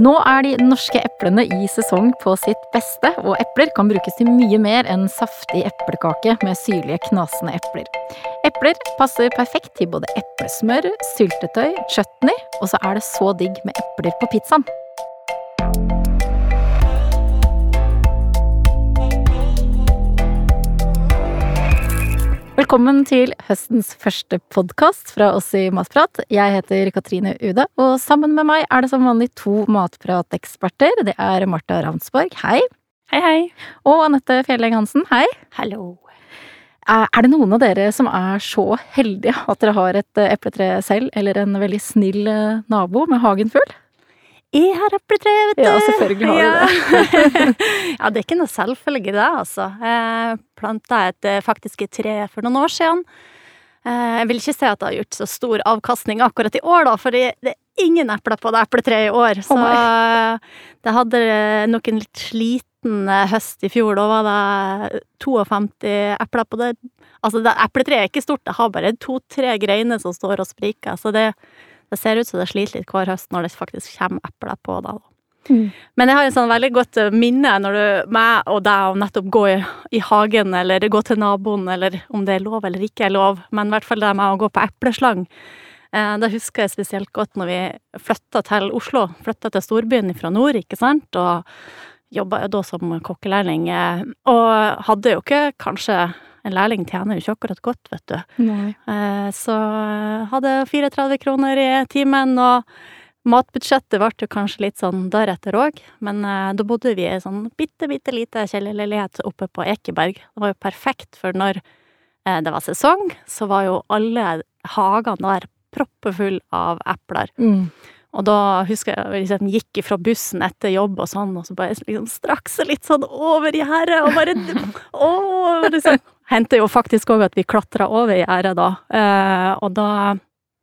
Nå er de norske eplene i sesong på sitt beste, og epler kan brukes til mye mer enn saftig eplekake med syrlige, knasende epler. Epler passer perfekt til både eplesmør, syltetøy, chutney, og så er det så digg med epler på pizzaen. Velkommen til høstens første podkast fra oss i Matprat. Jeg heter Katrine Ude, og sammen med meg er det som vanlig to matprateksperter. Det er Marta Ravnsborg, hei. Hei, hei. Og Anette Fjelleng Hansen, hei. Hallo. Er det noen av dere som er så heldige at dere har et epletre selv, eller en veldig snill eh, nabo med hagen full? Jeg har epletre, vet du. Ja, selvfølgelig har du det. ja, det er ikke noe selvfølge, det, altså. Jeg planta et eh, faktisk tre for noen år siden. Eh, Jeg vil ikke si at det har gjort så stor avkastning akkurat i år, da, for det er ingen epler på det epletreet i år. Så det hadde nok en litt sliten høst i fjor. Da var det 52 epler på det. Altså, det epletreet er ikke stort, det har bare to-tre greiner som står og spriker. Så det det ser ut som det sliter litt hver høst når det faktisk kommer epler på da. Mm. Men jeg har en sånn veldig godt minne når du, meg og deg, og nettopp gå i, i, hagen, eller gå til naboen, eller om det er lov eller ikke er lov, men i hvert fall det med å gå på epleslang. Eh, det husker jeg spesielt godt når vi flytta til Oslo, flytta til storbyen fra nord, ikke sant, og jobba jo da som kokkelærling, eh, og hadde jo ikke kanskje en lærling tjener jo ikke akkurat godt, vet du. Nei. Eh, Så hadde 34 kroner i timen, og matbudsjettet ble jo kanskje litt sånn deretter òg. Men eh, da bodde vi i en sånn bitte, bitte lite kjellerleilighet oppe på Ekeberg. Det var jo perfekt, for når eh, det var sesong, så var jo alle hagene der proppefulle av epler. Mm. Og da husker jeg liksom gikk fra bussen etter jobb og sånn, og så bare liksom straks litt sånn over gjerdet, og bare Å! Liksom. Hendte jo faktisk òg at vi klatra over gjerdet da, eh, og da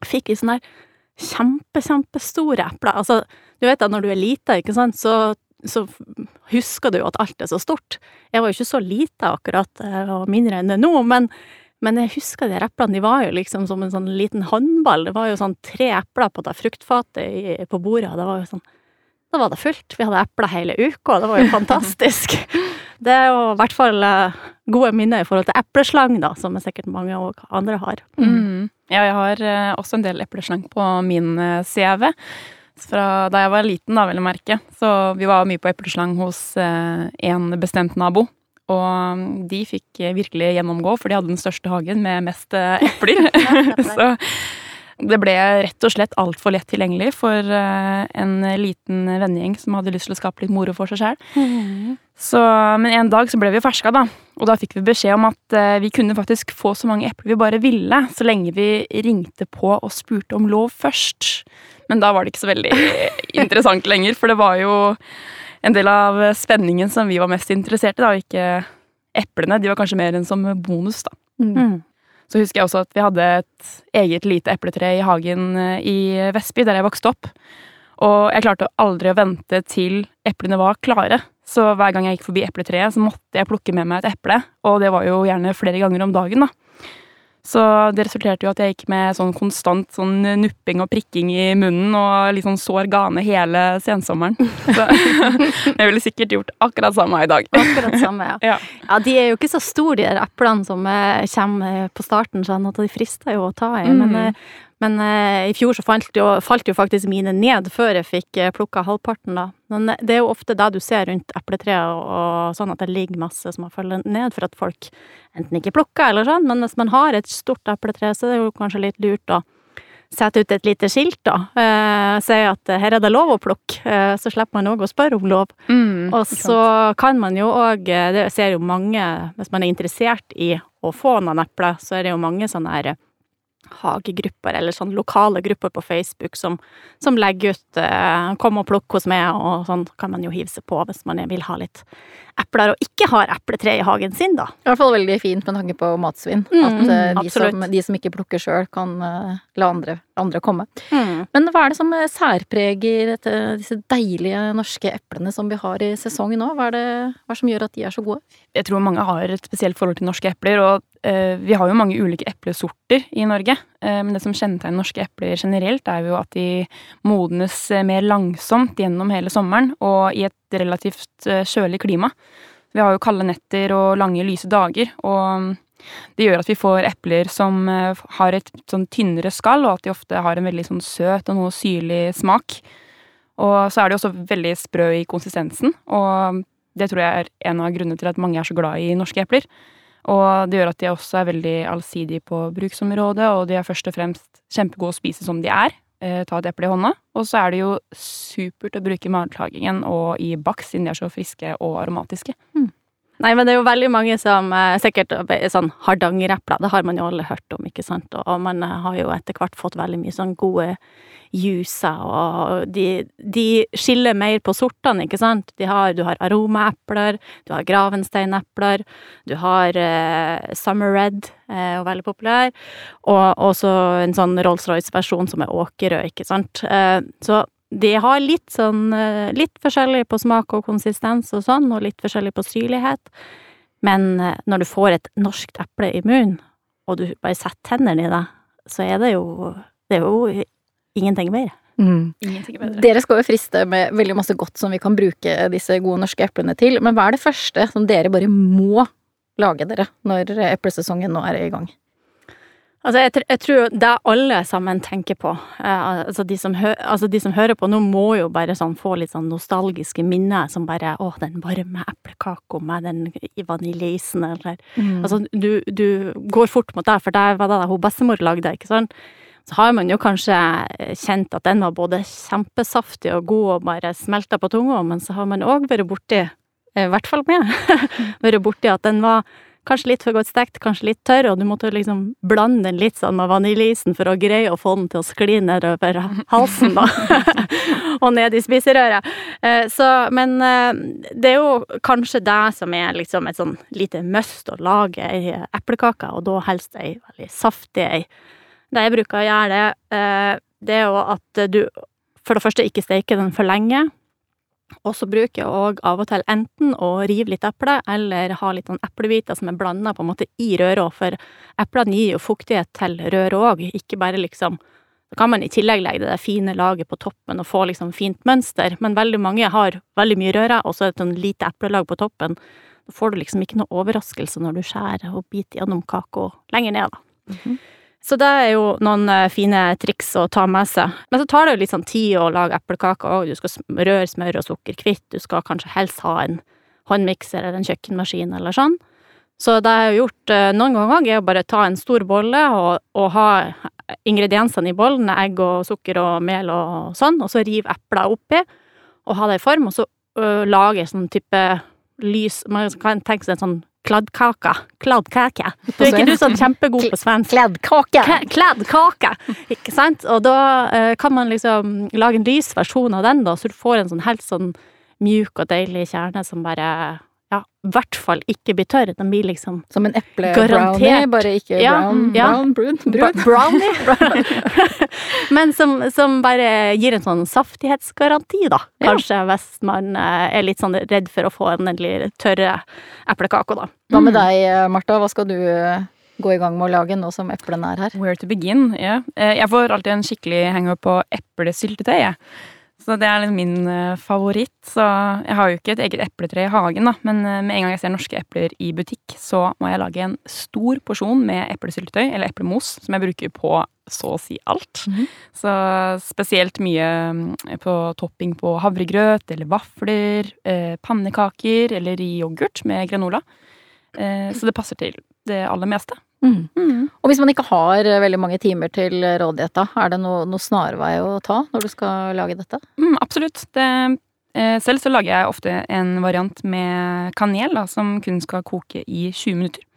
fikk vi sånne der kjempe, kjempestore epler. Altså, du vet at når du er lita, ikke sant, så, så husker du jo at alt er så stort. Jeg var jo ikke så lita akkurat, og mindre enn det nå, men men jeg husker de eplene, de var jo liksom som en sånn liten håndball. Det var jo sånn tre epler på det fruktfatet på bordet, og det var jo sånn Da var det fullt. Vi hadde epler hele uka, og det var jo fantastisk. Det er jo i hvert fall uh, gode minner i forhold til epleslang, da, som sikkert mange andre har. Mm. Ja, jeg har uh, også en del epleslang på min uh, CV. Fra da jeg var liten, da, vel å merke. Så vi var mye på epleslang hos en bestemt nabo. Og de fikk virkelig gjennomgå, for de hadde den største hagen med mest eh, epler. så det ble rett og slett altfor lett tilgjengelig for eh, en liten vennegjeng som hadde lyst til å skape litt moro for seg sjøl. Mm. Men en dag så ble vi ferska, da. Og da fikk vi beskjed om at eh, vi kunne faktisk få så mange epler vi bare ville, så lenge vi ringte på og spurte om lov først. Men da var det ikke så veldig interessant lenger, for det var jo en del av spenningen som vi var mest interessert i, da, og ikke eplene. De var kanskje mer enn som bonus, da. Mm. Så husker jeg også at vi hadde et eget lite epletre i hagen eh, i Vestby, der jeg vokste opp. Og jeg klarte aldri å vente til eplene var klare. Så hver gang jeg gikk forbi epletreet, så måtte jeg plukke med meg et eple. Og det var jo gjerne flere ganger om dagen, da. Så det resulterte jo at jeg gikk med sånn konstant sånn nupping og prikking i munnen og litt sånn sår gane hele sensommeren. Så jeg ville sikkert gjort akkurat samme i dag. Akkurat samme, ja. Ja. Ja, de er jo ikke så store, de der eplene som eh, kommer på starten, sånn at de frister jo å ta i. Men, Mhm. eh, men eh, i fjor så jo, falt jo faktisk mine ned før jeg fikk eh, plukka halvparten, da. Men eh, det er jo ofte det du ser rundt epletreet, og, og sånn at det ligger masse som har falt ned for at folk enten ikke plukker eller sånn. Men hvis man har et stort epletre, så er det jo kanskje litt lurt å sette ut et lite skilt, da. Eh, si at eh, her er det lov å plukke, eh, så slipper man òg å spørre om lov. Mm, Og så kan man jo òg Det ser jo mange Hvis man er interessert i å få noen epler, så er det jo mange sånne her hagegrupper, eller sånn lokale grupper på Facebook som, som legger ut eh, 'kom og plukk hos meg', og sånn kan man jo hive seg på hvis man vil ha litt epler og ikke har epletre i hagen sin, da. I hvert fall veldig fint med tanke på matsvinn. Mm, at eh, de, som, de som ikke plukker sjøl, kan eh, la andre, andre komme. Mm. Men hva er det som eh, særpreger dette, disse deilige norske eplene som vi har i sesongen nå? Hva er, det, hva er som gjør at de er så gode? Jeg tror mange har et spesielt forhold til norske epler, og eh, vi har jo mange ulike eplesorter i Norge. Eh, men det som kjennetegner norske epler generelt, er jo at de modnes eh, mer langsomt gjennom hele sommeren, og i et relativt eh, kjølig klima. Vi har jo kalde netter og lange, lyse dager, og det gjør at vi får epler som eh, har et sånn tynnere skall, og at de ofte har en veldig sånn søt og noe syrlig smak. Og så er de også veldig sprø i konsistensen, og det tror jeg er en av grunnene til at mange er så glad i norske epler. Og det gjør at de også er veldig allsidige på bruksområdet, og de er først og fremst kjempegode å spise som de er. Eh, ta et eple i hånda. Og så er det jo supert å bruke matlagingen og i bakst, siden de er så friske og aromatiske. Nei, men det er jo veldig mange som eh, sikkert er sånn hardangerepler, det har man jo alle hørt om, ikke sant, og, man eh, har jo etter hvert fått veldig mye sånn gode juicer, og de, de skiller mer på sortene, ikke sant. Har, du har aromaepler, du har gravensteinepler, du har eh, Summer Red, eh, og veldig populær, og også en sånn Rolls-Royce-versjon som er åkerrød, ikke sant. Eh, så de har litt sånn eh, Litt forskjellig på smak og konsistens og sånn, og litt forskjellig på syrlighet. Men eh, når du får et norskt eple i munnen, og du bare setter tennene i det, så er det jo Det er jo ingenting mer. Ingenting er bedre. Dere skal jo friste med veldig masse godt som vi kan bruke disse gode norske eplene til, men hva er det første som dere bare må lage dere når eplesesongen nå er i gang? Altså, jeg, jeg tror det alle sammen tenker på, eh, altså, de som hø altså de som hører på nå, må jo bare sånn få litt sånn nostalgiske minner, som bare å, den varme eplekaka med den vaniljeisen, eller Altså, du, du går fort mot det, for det var det hun bestemor lagde, ikke sant? Så har man jo kanskje kjent at den var både kjempesaftig og god og bare smelta på tunga, men så har man òg vært borti, i hvert fall meg, vært borti at den var kanskje litt for godt stekt, kanskje litt tørr, og du måtte liksom blande den litt sånn med vaniljeisen for å greie å få den til å skli nedover halsen, da. og ned i spiserøret. Eh, Så, men eh, det er jo kanskje det som er liksom et sånn lite must å lage ei eplekake, og da helst ei veldig saftig ei. Det jeg bruker å gjøre det, eh, det er jo at du for det første ikke steker den for lenge. Og så bruker jeg òg av og til enten å rive litt eple, eller ha litt sånn eplebiter som er blanda på en måte i røra, for eplene gir jo fuktighet til røra òg, ikke bare liksom Da kan man i tillegg legge det fine laget på toppen og få liksom fint mønster, men veldig mange har veldig mye røre, og så er det et sånn lite eplelag på toppen. Da får du liksom ikke noe overraskelse når du skjærer og biter gjennom kaka lenger ned, da. Så det er jo noen eh, fine triks å ta med seg. Men så tar det jo litt sånn tid å lage eplekaker òg. Du skal røre smør og sukker kvitt. Du skal kanskje helst ha en håndmikser eller en kjøkkenmaskin eller sånn. Så det jeg har gjort eh, noen ganger, er å bare ta en stor bolle og, og ha ingrediensene i bollen, egg og sukker og mel og sånn, og så rive epler oppi og ha det i form, og så ø, lage sånn type lys Man kan tenke seg en sånn kladdkake. Kladdkake. Du er ikke du sånn kjempegod på svensk? Kledd-kake! Kladdkake! Ikke sant? Og da eh, kan man liksom lage en lys versjon av den, da, så du får en sånn helt sånn mjuk og deilig kjerne som bare i hvert fall ikke blir tørr. Den blir liksom Som en eplebrownie, bare ikke Ja, brown, ja. brown, brun, brun. brownie. Men som, som bare gir en sånn saftighetsgaranti, da. Ja. Kanskje hvis man eh, er litt sånn redd for å få en endelig tørre eplekake, da. Hva med deg, Martha? Hva skal du eh, gå i gang med å lage nå som eplene er her? Where to begin, ja. Yeah. Jeg får alltid en skikkelig hangup på eplesyltetøy, jeg. Så det er liksom min eh, favoritt. Så jeg har jo ikke et eget epletre i hagen, da, men eh, med en gang jeg ser norske epler i butikk, så må jeg lage en stor porsjon med eplesyltetøy, eller eplemos, som jeg bruker på så å si alt. Mhm. Så spesielt mye mm, på topping på havregrøt eller vafler, eh, pannekaker eller i yoghurt med granola. Eh, Så det passer til det aller meste. Mm. Og hvis man ikke har eh, veldig mange timer til rådighet, da, er det noe, noe snarvei å ta når du skal lage dette? Mm, absolutt. Det, eh, selv så lager jeg ofte en variant med kanel, da, som kun skal koke i 20 minutter.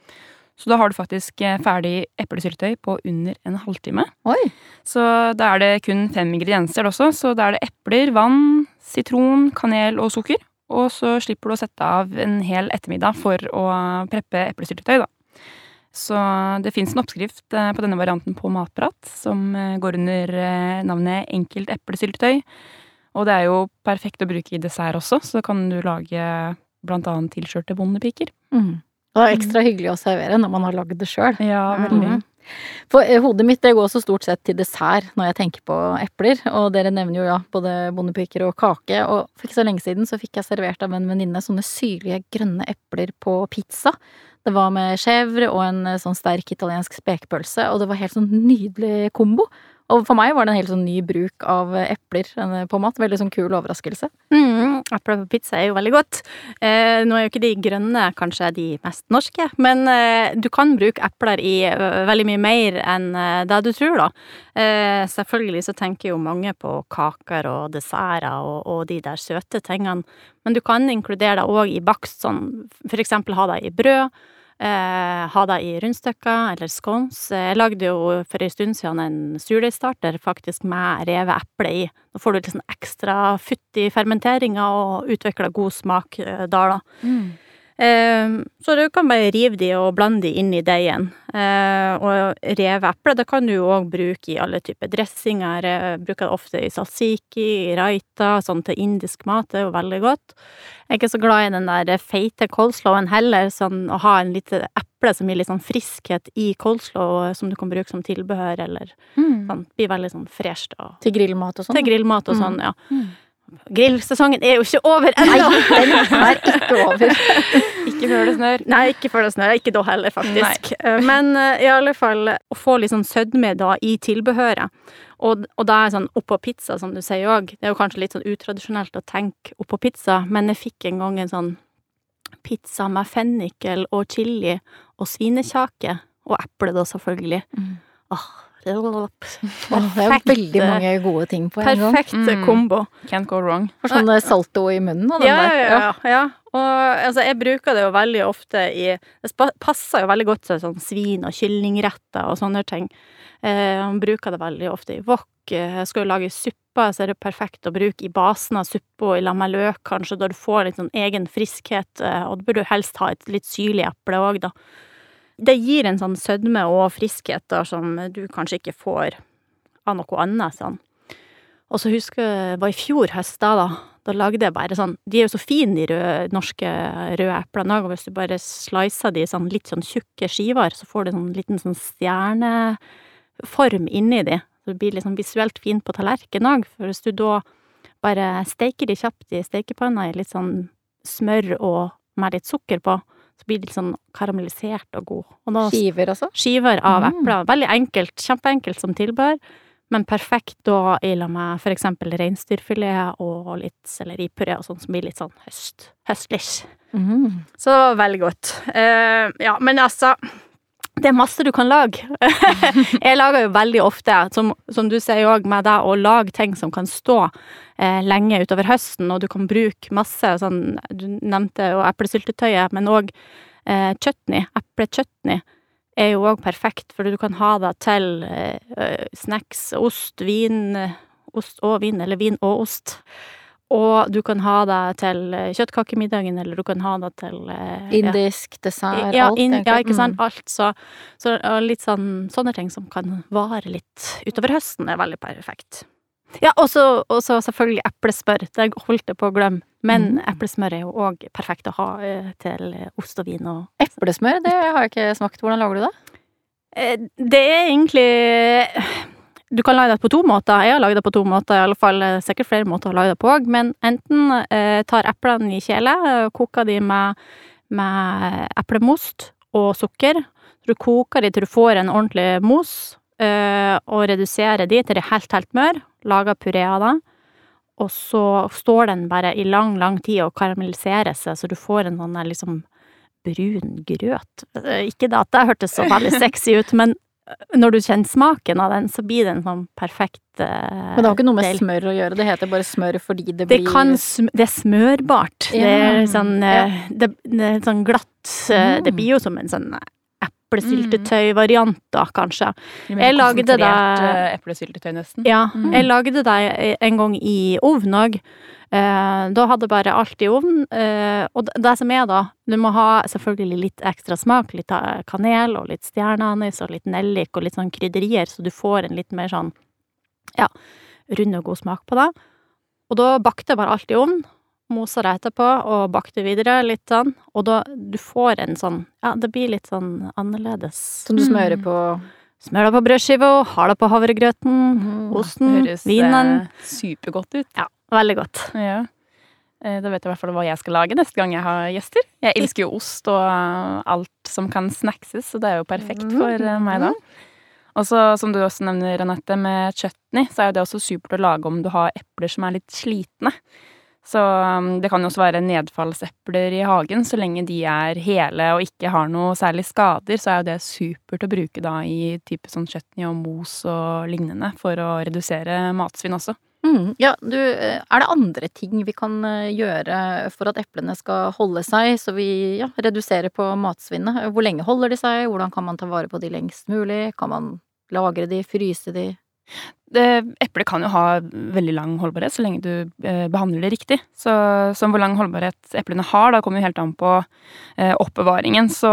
Så da har du faktisk eh, ferdig eplesyltetøy på under en halvtime. Oi! Så da er det kun fem ingredienser også. Så da er det epler, vann, sitron, kanel og sukker. og så slipper du å sette av en hel ettermiddag for å preppe eplesyltetøy, da. Så det fins en oppskrift eh, på denne varianten på Matprat, som eh, går under eh, navnet Enkelt eplesyltetøy. Og det er jo perfekt å bruke i dessert også, så kan du lage blant annet tilskjørte bondepiker. Mm. Det er ekstra hyggelig å servere når man har lagd det sjøl. Ja, veldig. Mhm. For eh, hodet mitt det går også stort sett til dessert når jeg tenker på epler. Og dere nevner jo ja, både bondepiker og kake. Og for ikke så lenge siden så fikk jeg servert av en venninne sånne syrlige grønne epler på pizza. Det var med chèvre og en eh, sånn sterk italiensk spekepølse, og det var helt sånn nydelig kombo. Og for meg var det en helt sånn ny bruk av epler eh, på mat. Veldig sånn kul overraskelse. Mm, epler på pizza er jo veldig godt. Eh, nå er jo ikke de grønne kanskje de mest norske, men eh, du kan bruke epler i uh, veldig mye mer enn uh, det du tror, da. Eh, selvfølgelig så tenker jo mange på kaker og desserter og, og, de der søte tingene, men du kan inkludere det òg i bakst, sånn for eksempel ha det i brød. Eh, ha det i rundstykker eller scones. Jeg lagde jo for en stund siden en surdeigstarter faktisk med revet eple i. Da får du litt sånn ekstra futt i fermenteringa og utvikler god smak eh, der, da. Mm. Ehm, så du kan bare rive de og blande de inn i deigen. Ehm, og revet eple det kan du òg bruke i alle typer dressinger. Jeg bruker det ofte i salsiki, i raita, sånn til indisk mat. Det er jo veldig godt. Jeg er ikke så glad i den der feite coleslawen heller, sånn å ha en lite eple som gir litt sånn friskhet i coleslaw, som du kan bruke som tilbehør, eller mm. sånn. Blir veldig sånn fresht. Til grillmat og sånn? Til grillmat og sånn, mm. ja. Grillsesongen er jo ikke over ennå! Nei, den er ikke over. ikke før det snør. Nei, ikke før det snør. Ikke da heller, faktisk. Nei. Eh, men uh, i alle fall å få litt sånn sødme da i tilbehøret. Og, og da er sånn oppå pizza, som du sier òg. Det er jo kanskje litt sånn utradisjonelt å tenke oppå pizza, men jeg fikk en gang en sånn pizza med fennikel og chili og svinekjake. Og eple, da, selvfølgelig. Mm. Åh, det er veldig mange gode ting på en gang. Perfekt mm. kombo. Can't go wrong. For sånn salto i munnen og den ja, der. Ja, ja, ja. Og altså, jeg bruker det jo veldig ofte i Det passer jo veldig godt til sånn svin- og kyllingretter og sånne ting. Eh, man bruker det veldig ofte i wok. Jeg skal jo lage suppa så er det perfekt å bruke i basen av suppa i lag med løk, kanskje, da du får litt sånn egen friskhet. Eh, og da burde du helst ha et litt syrlig eple òg, da det gir en sånn sødme og friskhet der som du kanskje ikke får av noe annet sånn. Og så husker jeg det var i fjor høst da, da. Da lagde jeg bare sånn De er jo så fine, de røde, norske røde eplene òg, hvis du bare slicer de sånn litt sånn tjukke skiver, så får du sånn liten sånn stjerneform inni de. Det blir liksom visuelt fint på tallerkenen òg, for hvis du da bare steiker de kjapt i stekepanna i litt sånn smør og med litt sukker på, så blir det litt sånn karamellisert og god. Og da, skiver også? Skiver av mm. epler. Veldig enkelt, kjempeenkelt som tilbør. men perfekt da i lag med for eksempel reinsdyrfilet og litt selleripuré og sånn, som blir litt sånn høst, høstlich. Mm. Så det var veldig godt. Uh, ja, men altså det er masse du kan lage. jeg lager jo veldig ofte, som, som du sier òg, med deg å lage ting som kan stå eh, lenge utover høsten, og du kan bruke masse sånn Du nevnte jo eplesyltetøyet, men òg eh, chutney. Eplechutney er jo òg perfekt, for du kan ha det til eh, snacks, ost, vin Ost og vin, eller vin og ost. Og du kan ha det til eh, kjøttkakemiddagen, eller du kan ha det til eh, Indisk, ja. dessert, ja, alt. egentlig. ja, ikke sant. Mm. Alt. Så, så litt sånn sånne ting som kan vare litt utover høsten, er veldig perfekt. Ja, og så selvfølgelig eplesmør. Det holdt jeg på å glemme. Men mm. eplesmør er jo òg perfekt å ha eh, til ost og vin og Eplesmør, det har jeg ikke smakt. Hvordan lager du det? Det er egentlig du kan lage det på to måter. Jeg har laget det på to måter, i alle fall eh, sikkert flere måter å lage det på òg. Men enten eh, tar eplene i kjele, eh, koker de med, med eplemost og sukker. Du koker de til du får en ordentlig mos, eh, og reduserer de til de er helt, helt mør. Lager puré av det. Og så står den bare i lang, lang tid og karamelliserer seg, så du får en sånn liksom brun grøt. Eh, ikke det at det hørtes så veldig sexy ut, men når du kjenner smaken av den, så blir det en sånn perfekt uh, Men det har ikke noe med del. smør å gjøre, det heter bare smør fordi det, det blir kan, Det er smørbart. Ja. Det er sånn uh, det, det, er sånn glatt uh, Det blir jo som en sånn eplesyltetøy-varianter, kanskje. Jeg lagde det- eh, eplesyltetøy, nesten. Ja, Mm. jeg lagde det en gang i ovn òg. Eh, da hadde jeg bare alt i ovnen. Eh, og det- som er da, du må ha selvfølgelig litt ekstra smak. Litt kanel og litt stjerneanis og litt nellik og litt sånn krydderier, så du får en litt mer sånn ja, rund og god smak på det. Og da bakte jeg bare alt i ovnen. Mosa det etterpå og bakte videre litt sånn. Og da du får en sånn Ja, det blir litt sånn annerledes. Som du smører på Smør det på brødskiva, har det på havregrøten, mm, osten, Høres vinen. Høres supergodt ut. Ja, veldig godt. Ja. Eh, Da vet jeg i hvert fall hva jeg skal lage neste gang jeg har gjester. Jeg elsker jo ost og eh, alt som kan snackses, så det er jo perfekt for eh, meg da. Og så, som du også nevner, Anette, med chutney, så er jo det også supert å lage om du har epler som er litt slitne. Så um, det kan også være nedfallsepler i hagen, så lenge de er hele og ikke har noe særlig skader, så er jo det supert å bruke da i type sånn chutney og mos og lignende for å redusere matsvinn også. Mm, ja, du, eh, er det andre ting vi kan eh, gjøre for at eplene skal holde seg, så vi ja, reduserer på matsvinnet? Hvor lenge holder de seg? Hvordan kan man ta vare på de lengst mulig? Kan man lagre de, fryse de? Eplet kan jo ha veldig lang holdbarhet så lenge du eh, behandler det riktig. Så, så hvor lang holdbarhet eplene har, da kommer jo helt an på eh, oppbevaringen. Så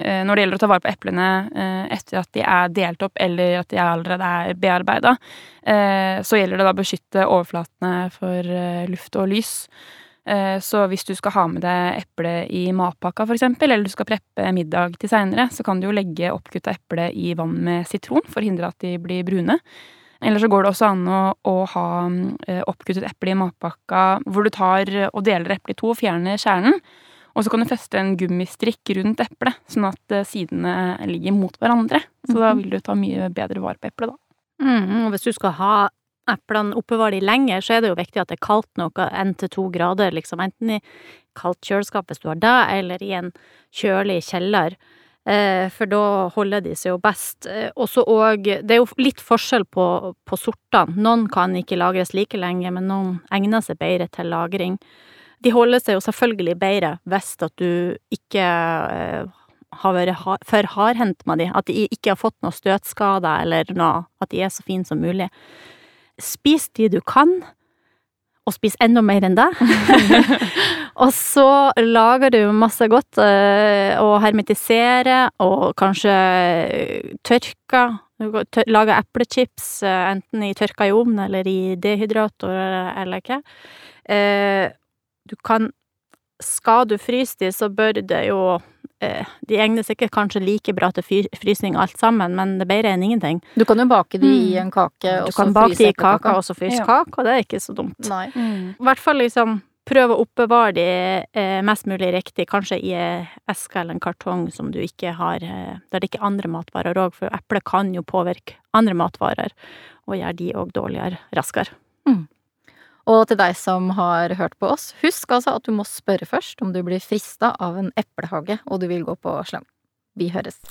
eh, når det gjelder å ta vare på eplene eh, etter at de er delt opp eller at de allerede er bearbeida, eh, så gjelder det da å beskytte overflatene for eh, luft og lys. Eh, Så hvis du skal ha med deg eple i matpakka, eksempel, eller du skal preppe middag til seinere, så kan du jo legge oppkutta eple i vann med sitron for å hindre at de blir brune. Eller så går det også an å, å ha eh, oppkuttet eple i matpakka hvor du tar og deler eplet i to og fjerner kjernen. Og så kan du feste en gummistrikk rundt eplet, sånn at eh, sidene ligger mot hverandre. Så da vil du ta mye bedre vare på eplet, da. Mm, og hvis du skal ha eplene oppbevarer de lenger, så er det jo viktig at det er kaldt nok, én til to grader, liksom. Enten i kaldt kjøleskap hvis du har det, eller i en kjølig kjeller. Eh, for da holder de seg jo best. Også og Det er jo litt forskjell på, på sortene. Noen kan ikke lagres like lenge, men noen egner seg bedre til lagring. De holder seg jo selvfølgelig bedre hvis at du ikke eh, har vært for hardhendt med de, at de ikke har fått noe støtskader eller noe, at de er så fine som mulig. Spis de du kan, og spis enda mer enn det. og så lager du masse godt, og hermetiserer, og kanskje tørker. Du kan tør- Lager eplechips, øh, enten i tørka i ovn eller i dehydrator eller. Eh, du kan Skal du fryse de, så bør det jo eh, De egner seg ikke kanskje like bra til frysning alt sammen, men det er bedre enn ingenting. Du kan jo bake de i Mm. en kake, og Du så kan bake fryse de i kaka, og så fryse Ja. kake, og det er ikke så dumt. Nei. I hvert fall liksom prøve å oppbevare de eh, mest mulig riktig, kanskje i ei eske eller en kartong som du ikke har eh, Der det ikke er andre matvarer òg, for eple kan jo påvirke andre matvarer, og gjøre de òg dårligere raskere. Og til deg som har hørt på oss, husk altså at du må spørre først om du blir frista av en eplehage og du vil gå på slang. Vi høres.